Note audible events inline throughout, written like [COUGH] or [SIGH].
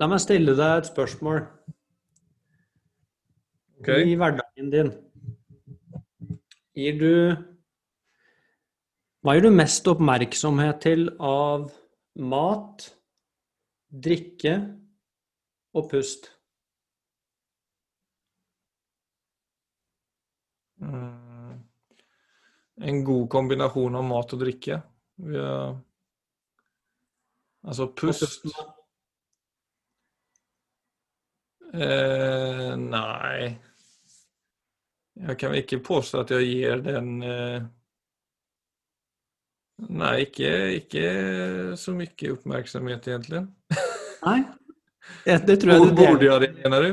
La meg stille deg et spørsmål. Okay. I hverdagen din, gir du Hva gir du mest oppmerksomhet til av mat, drikke og pust? Mm. En god kombinasjon av mat og drikke. Har... Altså pust pusten, da? Eh, Nei. Jeg kan ikke påstå at jeg gir den eh... Nei, ikke, ikke så mye oppmerksomhet, egentlig. Nei? Det, det, tror jeg du deler, jeg det, mener du?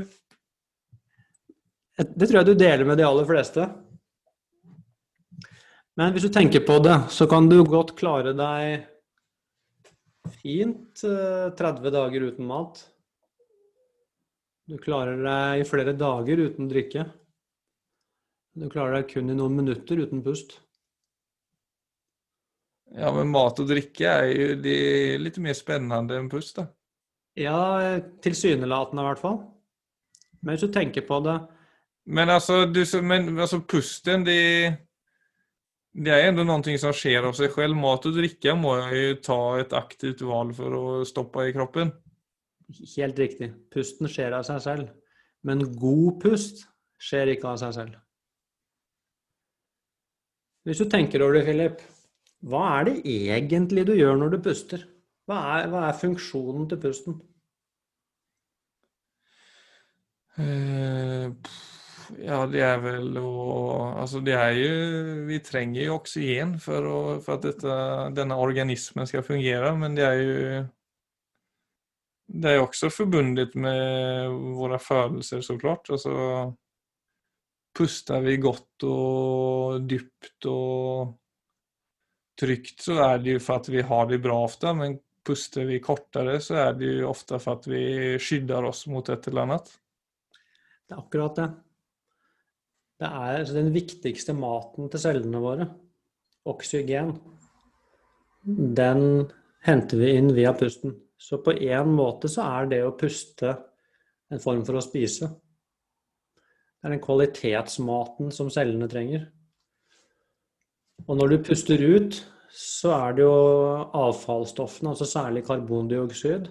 det tror jeg du deler med de aller fleste. Men hvis du tenker på det, så kan du godt klare deg fint eh, 30 dager uten mat. Du klarer deg i flere dager uten drikke. Du klarer deg kun i noen minutter uten pust. Ja, men mat og drikke er jo litt mer spennende enn pust, da. Ja, tilsynelatende i hvert fall. Men hvis du tenker på det Men altså, du, men, altså pusten, det, det er ändå noe som skjer av seg selv. Mat og drikke må jeg jo ta et aktivt valg for å stoppe i kroppen. Helt riktig. Pusten skjer av seg selv. Men god pust skjer ikke av seg selv. Hvis du tenker over det, Philip, hva er det egentlig du gjør når du puster? Hva er, hva er funksjonen til pusten? Eh, ja, det er vel å Altså, det er jo Vi trenger jo oksygen for, å, for at dette, denne organismen skal fungere, men det er jo Det er også forbundet med våre følelser, så klart. Altså Puster vi godt og dypt og trygt, så er det jo for at vi har det bra ofte, men puster vi kortere, så er det jo ofte for at vi skydder oss mot et eller annet. Det er akkurat det. Det er altså den viktigste maten til cellene våre, oksygen, den henter vi inn via pusten. Så på én måte så er det å puste en form for å spise. Det er den kvalitetsmaten som cellene trenger. Og når du puster ut, så er det jo avfallsstoffene, altså særlig karbondioksid,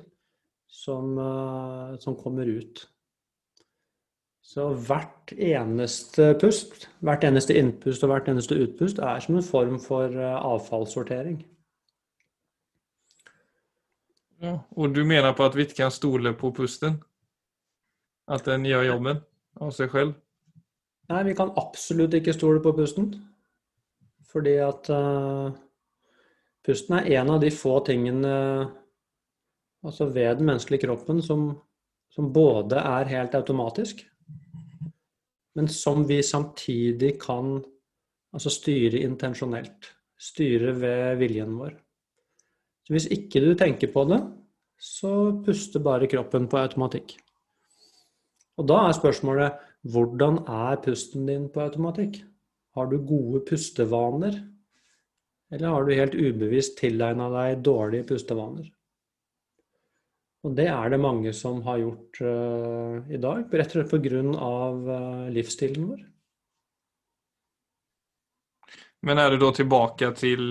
som, eh, som kommer ut. Så hvert eneste pust, hvert eneste innpust og hvert eneste utpust er som en form for eh, avfallssortering. Ja, og du mener på at vi ikke kan stole på pusten? At den gjør jobben av seg selv? Nei, vi kan absolutt ikke stole på pusten. Fordi at uh, pusten er en av de få tingene altså ved den menneskelige kroppen som, som både er helt automatisk, men som vi samtidig kan altså styre intensjonelt. Styre ved viljen vår. Hvis ikke du tenker på det, så puster bare kroppen på automatikk. Og da er spørsmålet hvordan er pusten din på automatikk? Har du gode pustevaner? Eller har du helt ubevisst tilegna deg dårlige pustevaner? Og det er det mange som har gjort uh, i dag, rett og slett pga. Uh, livsstilen vår. Men er det da tilbake til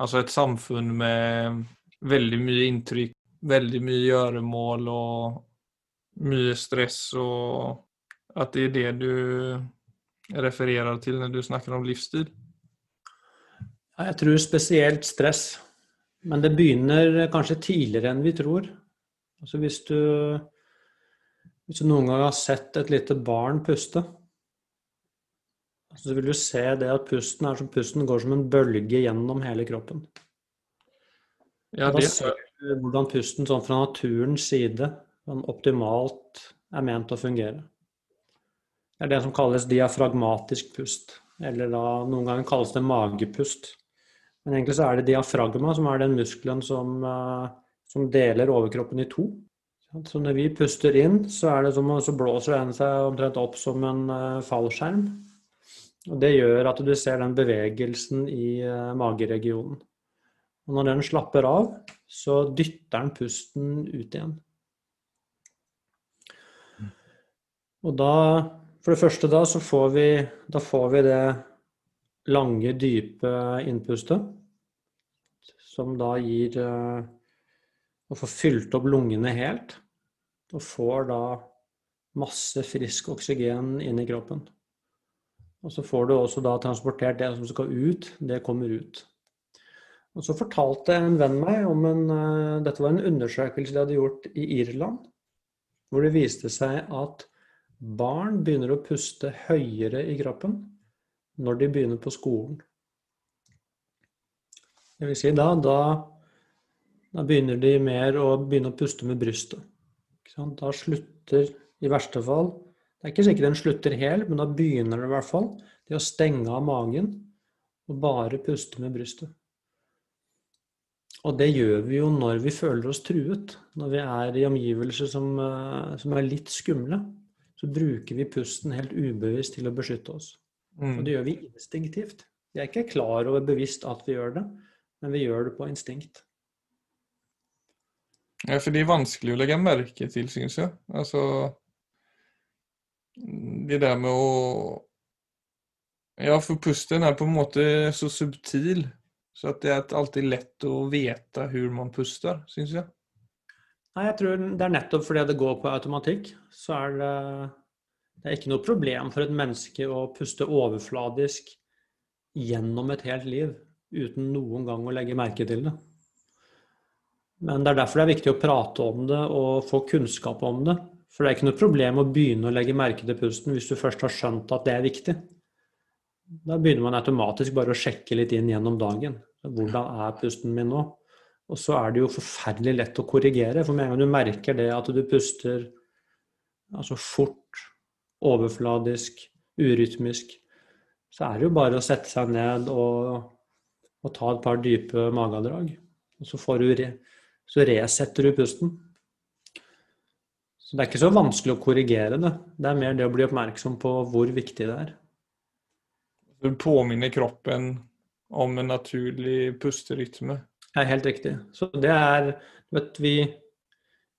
altså et samfunn med veldig mye inntrykk, veldig mye gjøremål og mye stress, og at det er det du refererer til når du snakker om livsstil? Jeg tror spesielt stress. Men det begynner kanskje tidligere enn vi tror. Altså hvis du, hvis du noen gang har sett et lite barn puste, så vil du se det at pusten er som pusten går som en bølge gjennom hele kroppen. Ja, Da ser du hvordan pusten sånn fra naturens side sånn optimalt er ment å fungere. Det er det som kalles diafragmatisk pust, eller da noen ganger kalles det magepust. Men egentlig så er det diafragma som er den muskelen som, eh, som deler overkroppen i to. Så når vi puster inn, så, er det som, så blåser den seg omtrent opp som en eh, fallskjerm. Og det gjør at du ser den bevegelsen i eh, mageregionen. Og når den slapper av, så dytter den pusten ut igjen. Og da, for det første da, så får vi, da får vi det lange, dype innpustet, som da gir uh, Å få fylt opp lungene helt, og får da masse frisk oksygen inn i kroppen. Og så får du også da transportert det som skal ut, det kommer ut. Og så fortalte en venn meg om en uh, Dette var en undersøkelse de hadde gjort i Irland, hvor det viste seg at barn begynner å puste høyere i kroppen når de begynner på skolen. Det vil si da, da, da begynner de mer å begynne å puste med brystet. Da slutter, i verste fall Det er ikke sikkert den slutter helt, men da begynner det i hvert fall det å stenge av magen og bare puste med brystet. Og det gjør vi jo når vi føler oss truet, når vi er i omgivelser som, eh, som er litt skumle. Så bruker vi pusten helt ubevisst til å beskytte oss. Mm. Og det gjør vi instinktivt. Vi er ikke klar over bevisst at vi gjør det, men vi gjør det på instinkt. Ja, for det er vanskelig å legge merke til, syns jeg. Altså Det der med å Ja, for pusten er på en måte så subtil, så at det er alltid lett å vite hvordan man puster, syns jeg. Nei, jeg tror det er nettopp fordi det går på automatikk, så er det det er ikke noe problem for et menneske å puste overfladisk gjennom et helt liv uten noen gang å legge merke til det. Men det er derfor det er viktig å prate om det og få kunnskap om det. For det er ikke noe problem å begynne å legge merke til pusten hvis du først har skjønt at det er viktig. Da begynner man automatisk bare å sjekke litt inn gjennom dagen. Hvordan er pusten min nå? Og så er det jo forferdelig lett å korrigere. For med en gang du merker det at du puster altså fort overfladisk, urytmisk, så er det jo bare å sette seg ned og, og ta et par dype magedrag. Og så, får du re, så resetter du pusten. Så det er ikke så vanskelig å korrigere det. Det er mer det å bli oppmerksom på hvor viktig det er. Du påminner kroppen om en naturlig pusterytme? Ja, helt riktig. Så det er vet, vi,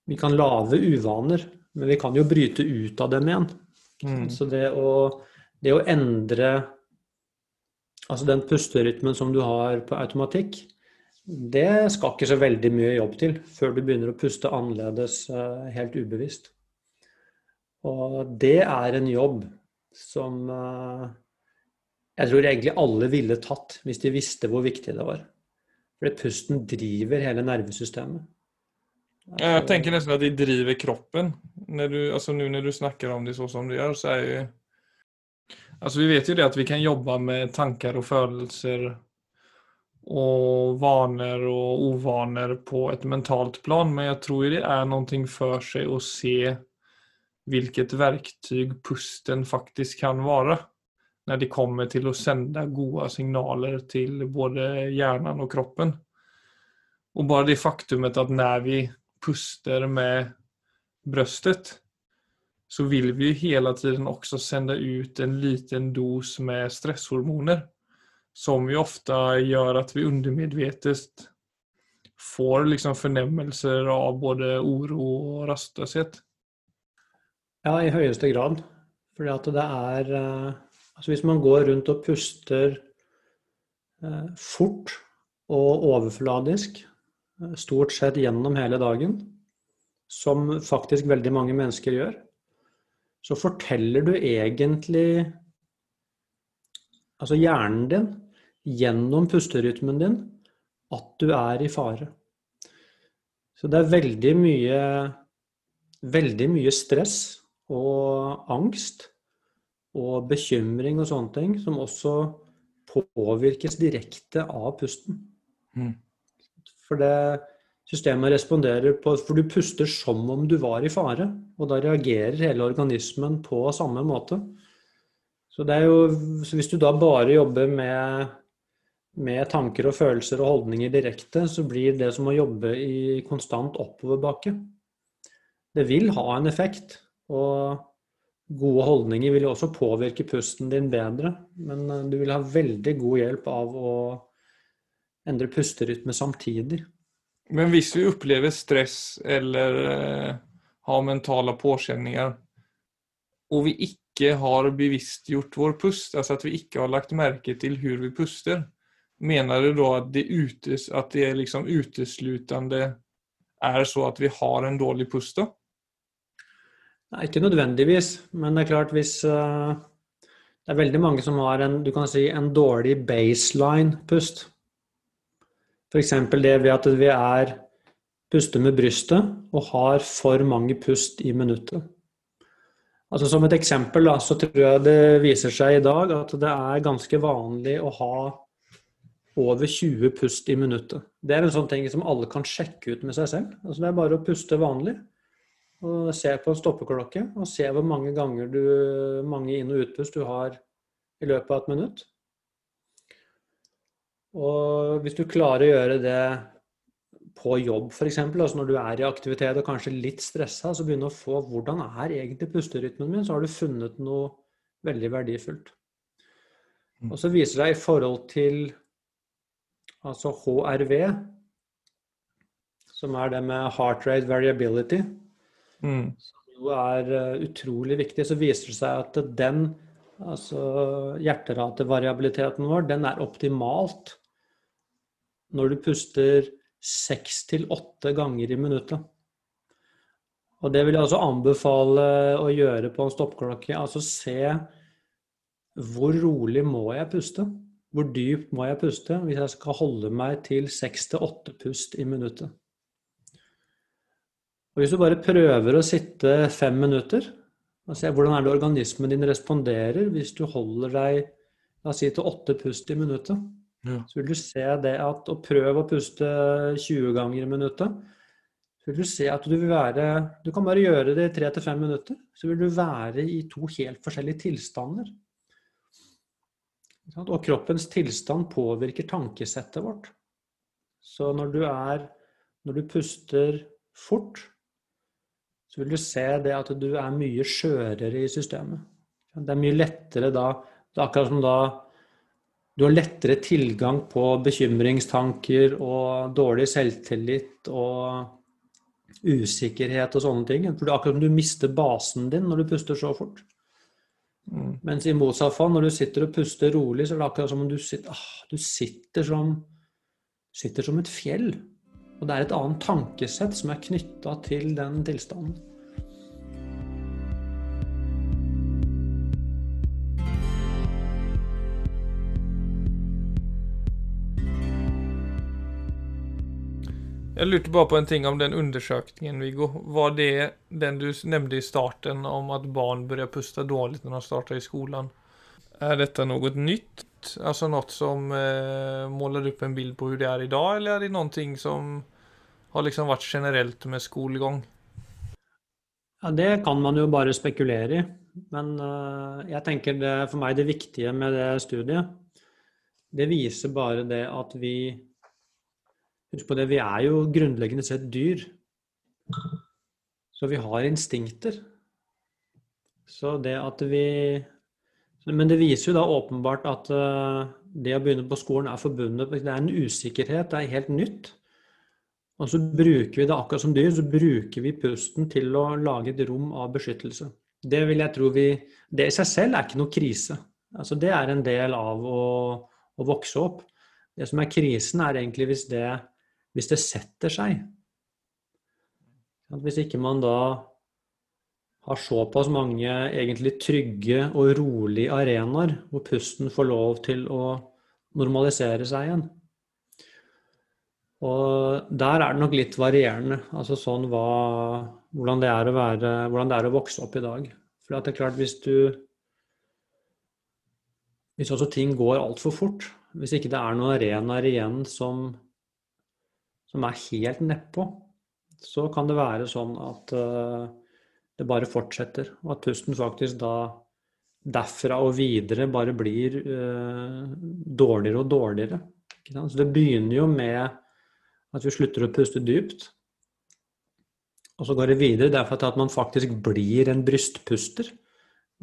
vi kan lage uvaner, men vi kan jo bryte ut av dem igjen. Mm. Så det å, det å, endre altså den pusterytmen som du har på automatikk, det skal ikke så veldig mye jobb til før du begynner å puste annerledes uh, helt ubevisst. Og det er en jobb som uh, jeg tror egentlig alle ville tatt hvis de visste hvor viktig det var. For pusten driver hele nervesystemet. Jeg tenker nesten at de driver kroppen. Når du, altså nu når du snakker om det så som du gjør, så er jo Altså vi vet jo det at vi kan jobbe med tanker og følelser og vaner og uvaner på et mentalt plan, men jeg tror det er noe for seg å se hvilket verktyg pusten faktisk kan være når det kommer til å sende gode signaler til både hjernen og kroppen. Og bare det faktumet at når vi puster med brystet, så vil vi jo hele tiden også sende ut en liten dos med stresshormoner som ju ofta gör att vi undermedvetet får liksom fornemmelser av både oro og rastløshet. Ja, i høyeste grad. Fordi at det er eh, Altså hvis man går rundt og puster eh, fort og overfladisk, eh, stort sett gjennom hele dagen, som faktisk veldig mange mennesker gjør, så forteller du egentlig altså hjernen din gjennom pusterytmen din at du er i fare. Så det er veldig mye veldig mye stress og angst og bekymring og sånne ting som også påvirkes direkte av pusten. Mm. For det Systemet responderer på For du puster som om du var i fare, og da reagerer hele organismen på samme måte. Så, det jo, så hvis du da bare jobber med, med tanker og følelser og holdninger direkte, så blir det som å jobbe i konstant oppoverbakke. Det vil ha en effekt. Og gode holdninger vil jo også påvirke pusten din bedre. Men eh, du vil ha veldig god hjelp av å endre pusterytme samtidig. Men hvis vi opplever stress eller eh, har mentale påkjenninger og vi ikke har bevisstgjort vår pust, altså at vi ikke har lagt merke til hvordan vi puster, mener du da at det, utes, at det liksom uteslutende er så at vi har en dårlig pust? da? Nei, ikke nødvendigvis, men det er klart hvis uh, Det er veldig mange som har en, du kan si, en dårlig baseline-pust. F.eks. det ved at vi er puster med brystet og har for mange pust i minuttet. Altså Som et eksempel da, så tror jeg det viser seg i dag at det er ganske vanlig å ha over 20 pust i minuttet. Det er en sånn ting som alle kan sjekke ut med seg selv. Altså Det er bare å puste vanlig. og Se på en stoppeklokke og se hvor mange ganger du, mange inn- og utpust du har i løpet av et minutt. Og hvis du klarer å gjøre det på jobb f.eks., altså når du er i aktivitet og kanskje litt stressa, så begynner du å få hvordan er egentlig pusterytmen min, så har du funnet noe veldig verdifullt. Mm. Og så viser det i forhold til altså HRV, som er det med heart rate variability, mm. som jo er uh, utrolig viktig, så viser det seg at den, altså hjerteratevariabiliteten vår, den er optimalt når du puster seks til åtte ganger i minuttet. Og det vil jeg altså anbefale å gjøre på en stoppklokke. Altså se hvor rolig må jeg puste? Hvor dypt må jeg puste hvis jeg skal holde meg til seks til åtte pust i minuttet? Og Hvis du bare prøver å sitte fem minutter og se hvordan er det organismen din responderer hvis du holder deg la oss si, til åtte pust i minuttet, ja. Så vil du se det at å prøve å puste 20 ganger i minuttet. Så vil du se at du vil være Du kan bare gjøre det i tre til fem minutter. Så vil du være i to helt forskjellige tilstander. Og kroppens tilstand påvirker tankesettet vårt. Så når du er Når du puster fort, så vil du se det at du er mye skjørere i systemet. Det er mye lettere da Det er akkurat som da du har lettere tilgang på bekymringstanker og dårlig selvtillit og usikkerhet og sånne ting. For det er akkurat som du mister basen din når du puster så fort. Mm. Mens i motsatt fall, når du sitter og puster rolig, så er det akkurat som om du sitter, ah, du sitter, som, sitter som et fjell. Og det er et annet tankesett som er knytta til den tilstanden. Jeg lurte bare på en ting om den undersøkelsen, Viggo. Var det den du nevnte i starten om at barn börjar puste dårlig når de starter i skolen? Er dette noe nytt? Altså noe som eh, måler opp en bild på hvordan det er i dag, eller er det noe som har liksom vært generelt med skolegang? Ja, Det kan man jo bare spekulere i. Men uh, jeg tenker det, for meg det viktige med det studiet, det viser bare det at vi Husk på det, vi er jo grunnleggende sett dyr. Så vi har instinkter. Så det at vi Men det viser jo da åpenbart at eh, det å begynne på skolen er forbundet Det er en usikkerhet, det er helt nytt. Og så bruker vi det akkurat som dyr, så bruker vi pusten til å lage et rom av beskyttelse. Det vil jeg tro vi Det i seg selv er ikke noe krise. Altså det er en del av å, å vokse opp. Det som er krisen, er egentlig hvis det hvis det setter seg. Hvis ikke man da har såpass mange egentlig trygge og rolige arenaer hvor pusten får lov til å normalisere seg igjen. Og der er det nok litt varierende, altså sånn hva, hvordan, det være, hvordan det er å vokse opp i dag. For det er klart, hvis du Hvis også ting går altfor fort, hvis ikke det er noen arenaer igjen som som er helt nedpå, så kan det være sånn at uh, det bare fortsetter. Og at pusten faktisk da derfra og videre bare blir uh, dårligere og dårligere. Så det begynner jo med at vi slutter å puste dypt. Og så går det videre derfor at man faktisk blir en brystpuster.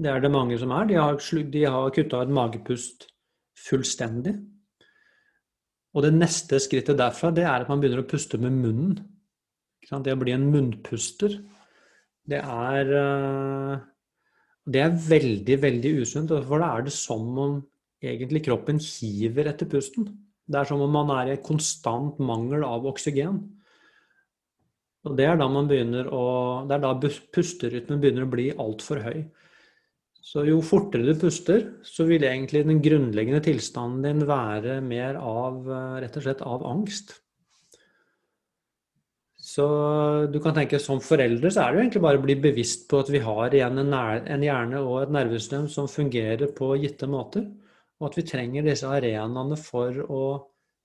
Det er det mange som er. De har, de har kutta ut magepust fullstendig. Og det neste skrittet derfra, det er at man begynner å puste med munnen. Det å bli en munnpuster, det er eh, Det er veldig, veldig usunt, for da er det som om egentlig kroppen hiver etter pusten. Det er som om man er i konstant mangel av oksygen. Og det er da man begynner å Det er da pusterytmen begynner å bli altfor høy. Så jo fortere du puster, så vil egentlig den grunnleggende tilstanden din være mer av rett og slett av angst. Så du kan tenke som foreldre så er det jo egentlig bare å bli bevisst på at vi har igjen en, en hjerne og et nervesystem som fungerer på gitte måter, og at vi trenger disse arenaene for å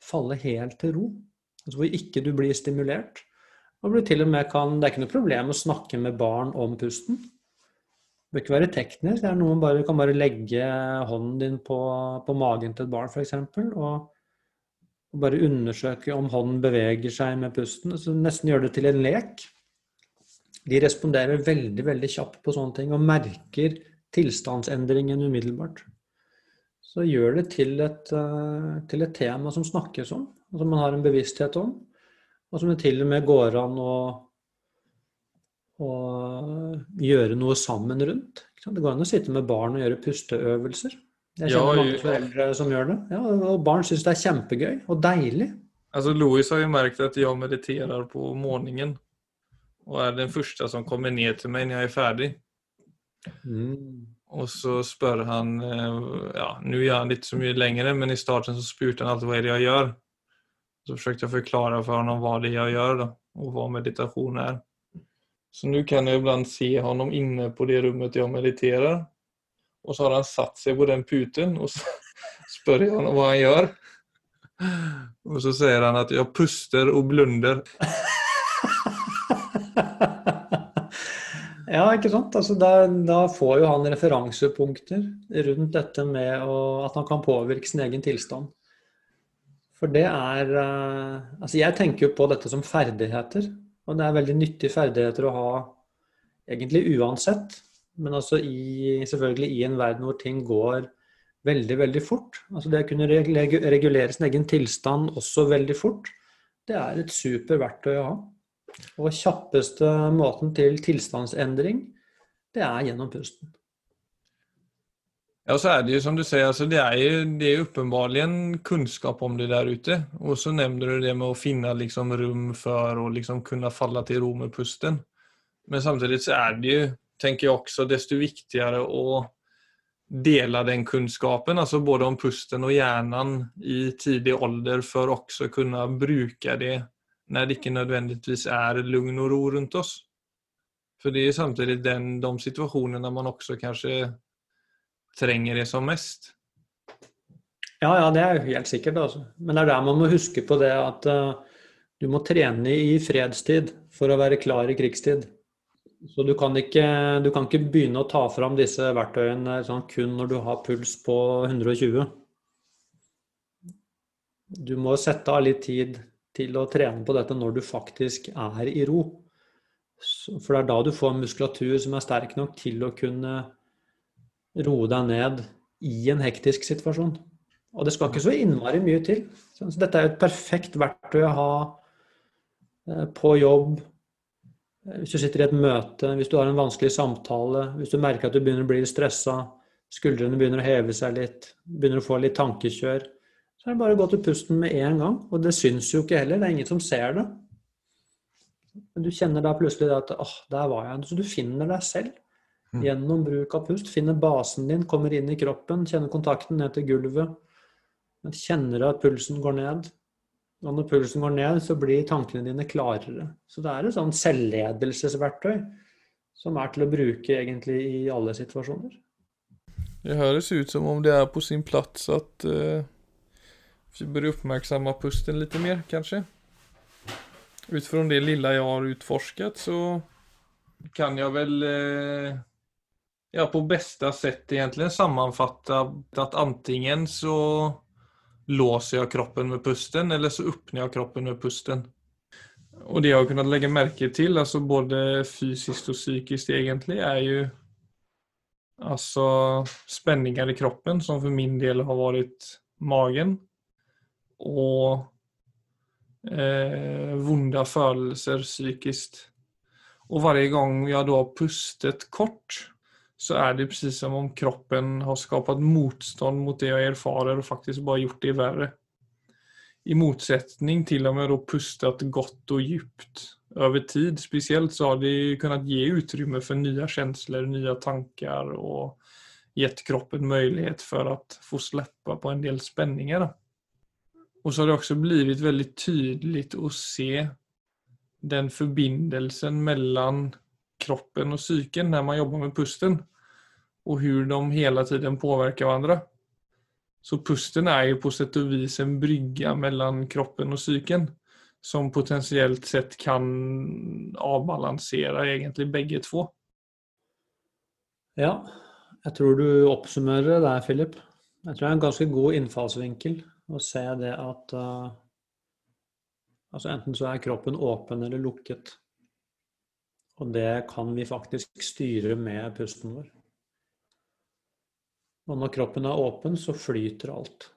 falle helt til ro. Altså hvor ikke du blir stimulert. Og du til og med kan, Det er ikke noe problem å snakke med barn om pusten. Bør ikke være teknisk. det er noe bare, kan bare legge hånden din på, på magen til et barn f.eks. Og, og bare undersøke om hånden beveger seg med pusten. Altså nesten gjøre det til en lek. De responderer veldig veldig kjapt på sånne ting og merker tilstandsendringen umiddelbart. Så gjør det til et, eh, til et tema som snakkes om, og som man har en bevissthet om. Og som det til og med går an å, å gjøre noe sammen rundt. Det går an å sitte med barn og gjøre pusteøvelser. Jeg kjenner ja, mange foreldre som gjør det. Ja, og barn syns det er kjempegøy og deilig. Altså, Louis har jo merket at jeg mediterer på morgenen. Og er den første som kommer ned til meg når jeg er ferdig. Mm. Og så spør han eh, Ja, nå gjør han litt ikke så mye lenger, men i starten så spurte han alltid hva er det jeg gjør. Så forsøkte jeg å forklare for ham hva det er jeg gjør og hva vad er. Så nu kan jag ibland se honom inne på det rummet jag mediterar. Och så har han satt sig på den puten och så spør jag honom vad han gör. Och så säger han att jag puster och blunder. [LAUGHS] ja, ikke sant. Altså, da, da, får jo han referansepunkter rundt dette med å, at han kan påvirke sin egen tilstand. For det er uh, Altså, jeg tenker jo på dette som ferdigheter. Og det er veldig nyttige ferdigheter å ha egentlig uansett. Men altså i, selvfølgelig i en verden hvor ting går veldig, veldig fort. Altså det å kunne regulere sin egen tilstand også veldig fort, det er et super verktøy å ha. Og kjappeste måten til tilstandsendring, det er gjennom pusten. Ja, så er det ju som du säger, alltså det är ju det uppenbarligen kunskap om det där ute. Och så nämnde du det med att finna liksom rum för å liksom kunna falla till ro med pusten. Men samtidigt så är det ju, tänker jag också, desto viktigare att dela den kunskapen, alltså både om pusten och hjärnan i tidig ålder för också kunna bruka det när det inte nödvändigtvis är lugn och ro runt oss. För det är samtidigt den, de situationerna man också kanske trenger det som mest. Ja, ja, det er jo helt sikkert. Altså. Men det er der man må huske på det at uh, du må trene i fredstid for å være klar i krigstid. Så du kan ikke, du kan ikke begynne å ta fram disse verktøyene sånn, kun når du har puls på 120. Du må sette av litt tid til å trene på dette når du faktisk er i ro. For det er da du får muskulatur som er sterk nok til å kunne roe deg ned i en hektisk situasjon. Og det skal ikke så innmari mye til. Så dette er jo et perfekt verktøy å ha eh, på jobb, eh, hvis du sitter i et møte, hvis du har en vanskelig samtale, hvis du merker at du begynner å bli stressa, skuldrene begynner å heve seg litt, begynner å få litt tankekjør, så er det bare å gå til pusten med en gang. Og det syns jo ikke heller, det er ingen som ser det. Men du kjenner da plutselig at åh, der var jeg. Så du finner deg selv. Mm. Gjennom bruk av pust. Finner basen din, kommer inn i kroppen, kjenner kontakten ned til gulvet. Kjenner at pulsen går ned. Og når pulsen går ned, så blir tankene dine klarere. Så det er et sånn selvledelsesverktøy som er til å bruke egentlig i alle situasjoner. Det høres ut som om det er på sin plass at uh, vi bør oppmerksomme pusten litt mer, kanskje. Ut fra det lille jeg har utforsket, så kan jeg vel uh, ja, på bästa sätt egentligen sammanfatta att antingen så låser jag kroppen med pusten eller så öppnar jag kroppen med pusten. Och det jag har kunnat lägga märke till, alltså både fysiskt och psykiskt egentligen, är ju alltså spänningar i kroppen som för min del har varit magen och eh, vonda følelser psykiskt. Och varje gång jag då har pustet kort så er det precis som om kroppen har skapat motstånd mot det jeg erfarer og faktisk bare gjort det verre. I motsetning til om jeg da pustet godt og djupt over tid spesielt, så har det kunnet gi utrymme for nye känslor, nye tanker og gitt kroppen mulighet for å få släppa på en del spänningar. Og så har det også blivit veldig tydelig å se den forbindelsen mellom kroppen og psyken når man jobber med pusten. Og hvordan de hele tiden påvirker hverandre. Så pusten er jo på sett og vis en brygge mellom kroppen og psyken. Som potensielt sett kan avbalansere egentlig begge to. Ja, jeg tror du oppsummerer det der, Philip. Jeg tror det er en ganske god innfallsvinkel å se det at uh, altså enten så er kroppen åpen eller lukket. Og det kan vi faktisk styre med pusten vår. Og når kroppen er åpen, så flyter alt.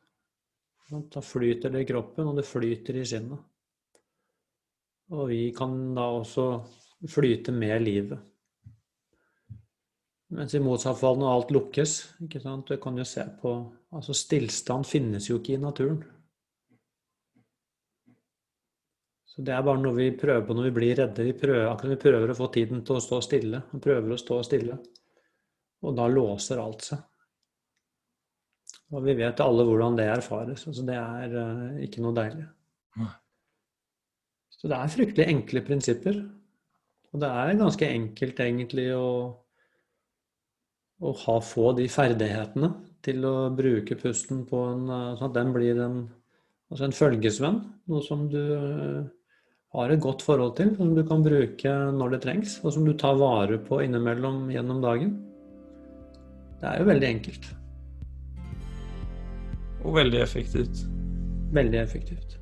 Da flyter det i kroppen, og det flyter i sinnet. Og vi kan da også flyte med livet. Mens i motsatt fall når alt lukkes ikke sant? Du kan jo se på altså Stillstand finnes jo ikke i naturen. Så Det er bare noe vi prøver på når vi blir redde. Vi prøver, akkurat vi prøver å få tiden til å stå stille. Vi prøver å stå stille. Og da låser alt seg. Og vi vet alle hvordan det erfares. Altså det er uh, ikke noe deilig. Så det er fryktelig enkle prinsipper. Og det er ganske enkelt egentlig å, å ha, få de ferdighetene til å bruke pusten på en eh, Sånn at den blir en, altså en følgesvenn. Noe som du uh, har et godt forhold til, som du kan bruke når det trengs, og som du tar vare på innimellom gjennom dagen. Det er jo veldig enkelt. Og veldig effektivt. Veldig effektivt.